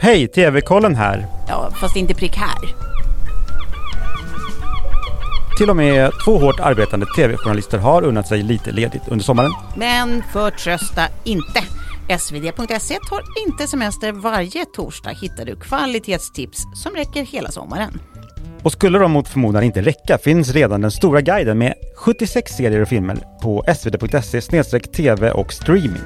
Hej, TV-kollen här. Ja, fast inte prick här. Till och med två hårt arbetande TV-journalister har unnat sig lite ledigt under sommaren. Men förtrösta inte. svd.se tar inte semester. Varje torsdag hittar du kvalitetstips som räcker hela sommaren. Och skulle de mot förmodan inte räcka finns redan den stora guiden med 76 serier och filmer på svd.se tv och streaming.